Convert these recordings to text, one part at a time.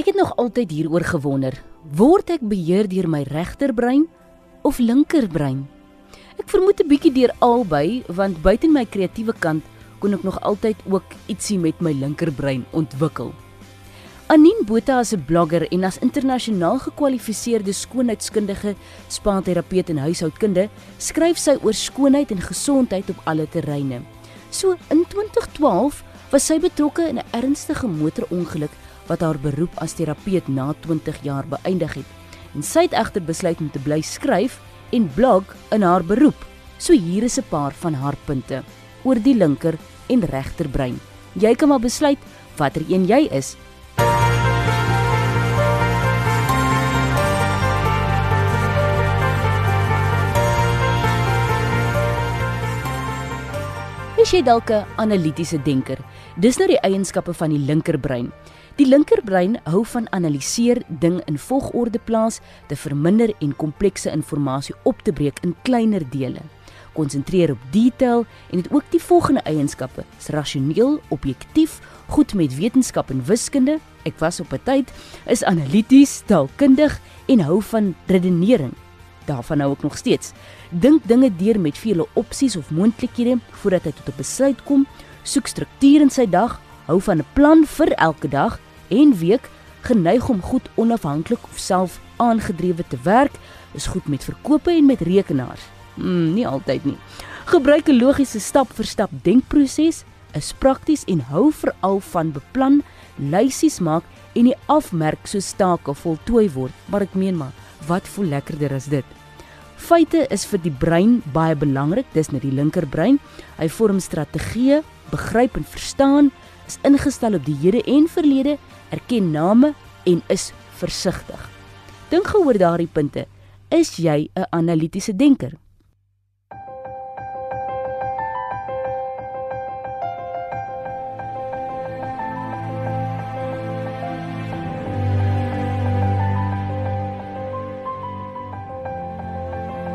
Ek het nog altyd hieroor gewonder. Word ek beheer deur my regterbrein of linkerbrein? Ek vermoed 'n bietjie deur albei, want buite my kreatiewe kant kon ek nog altyd ook ietsie met my linkerbrein ontwikkel. Anine Botha is 'n blogger en as internasionaal gekwalifiseerde skoonheidskundige, spa-terapeut en huishoudkunde, skryf sy oor skoonheid en gesondheid op alle terreine. So in 2012 was sy betrokke in 'n ernstige motorongeluk wat haar beroep as terapeut na 20 jaar beëindig het. En sy het egter besluit om te bly skryf en blog in haar beroep. So hier is 'n paar van haar punte oor die linker en regterbrein. Jy kan maar besluit watter een jy is. Is jy dalk 'n analitiese denker? Dis nou die eienskappe van die linkerbrein. Die linkerbrein hou van analiseer, ding in volgorde plaas, te verminder en komplekse inligting op te breek in kleiner dele. Konsentreer op detail en het ook die volgende eienskappe: is rasioneel, objektief, goed met wetenskap en wiskunde. Ek was op 'n tyd is analities, taalkundig en hou van redenering daarvan nou ook nog steeds. Dink dinge deur met vele opsies of moontlikhede voordat hy tot 'n besluit kom, soek struktuur in sy dag, hou van 'n plan vir elke dag en week, geneig om goed onafhanklik of self aangedrewe te werk, is goed met verkope en met rekenaars. Hmm, nie altyd nie. Gebruik 'n logiese stap-vir-stap denkproses, is prakties en hou veral van beplan, lysies maak en die afmerk so stake voltooi word, maar ek meen maar, wat voel lekkerder as dit? Feite is vir die brein baie belangrik, dis net die linkerbrein. Hy vorm strategieë, begryp en verstaan, is ingestel op die hede en verlede, erken name en is versigtig. Dink gehoor daardie punte. Is jy 'n analitiese denker?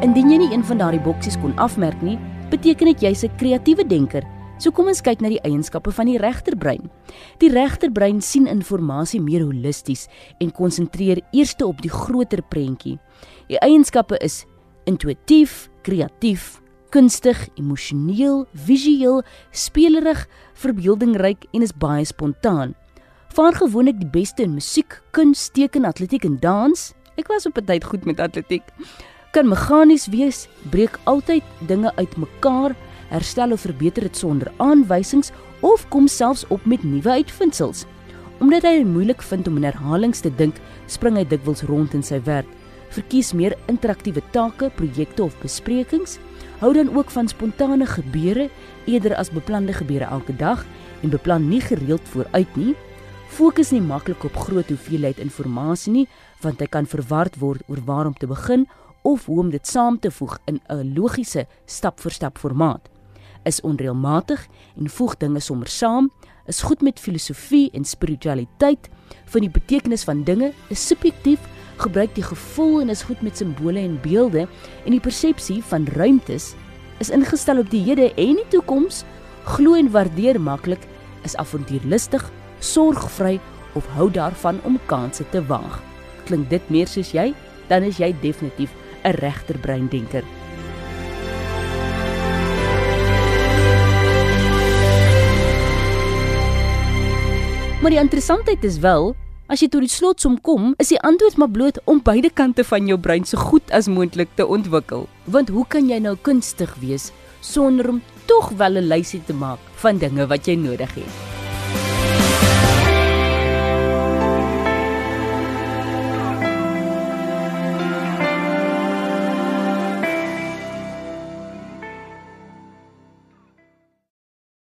Indien jy nie een van daardie boksies kon afmerk nie, beteken dit jy's 'n kreatiewe denker. So kom ons kyk na die eienskappe van die regterbrein. Die regterbrein sien inligting meer holisties en konsentreer eers op die groter prentjie. Die eienskappe is intuïtief, kreatief, kunstig, emosioneel, visueel, spelerig, verbeeldingryk en is baie spontaan. Vaar gewoonlik die beste in musiek, kuns, teken, atletiek en dans. Ek was op 'n tyd goed met atletiek kan meganies wees, breek altyd dinge uitmekaar, herstel of verbeter dit sonder aanwysings of kom selfs op met nuwe uitvindsels. Omdat hy moeilik vind om in herhalings te dink, spring hy dikwels rond in sy werk. Verkies meer interaktiewe take, projekte of besprekings. Hou dan ook van spontane gebeure eerder as beplande gebeure elke dag en beplan nie gereeld vooruit nie. Fokus nie maklik op groot hoeveelheid inligting nie, want hy kan verward word oor waar om te begin of hoe om dit saam te voeg in 'n logiese stap-vir-stap formaat. Is onreëlmatig en voeg dinge sommer saam, is goed met filosofie en spiritualiteit, van die betekenis van dinge, is subjektief, gebruik die gevoel en is goed met simbole en beelde en die persepsie van ruimtes is ingestel op die hede en die toekoms, glo en waardeer maklik, is avontuurlustig, sorgvry of hou daarvan om kansse te waag. Klink dit meer soos jy? Dan is jy definitief 'n regterbreindenker. Maar die interessantheid is wel, as jy tot die slotsom kom, is die antwoord maar bloot om beide kante van jou brein so goed as moontlik te ontwikkel. Want hoe kan jy nou kunstig wees sonder om tog wel 'n lysie te maak van dinge wat jy nodig het?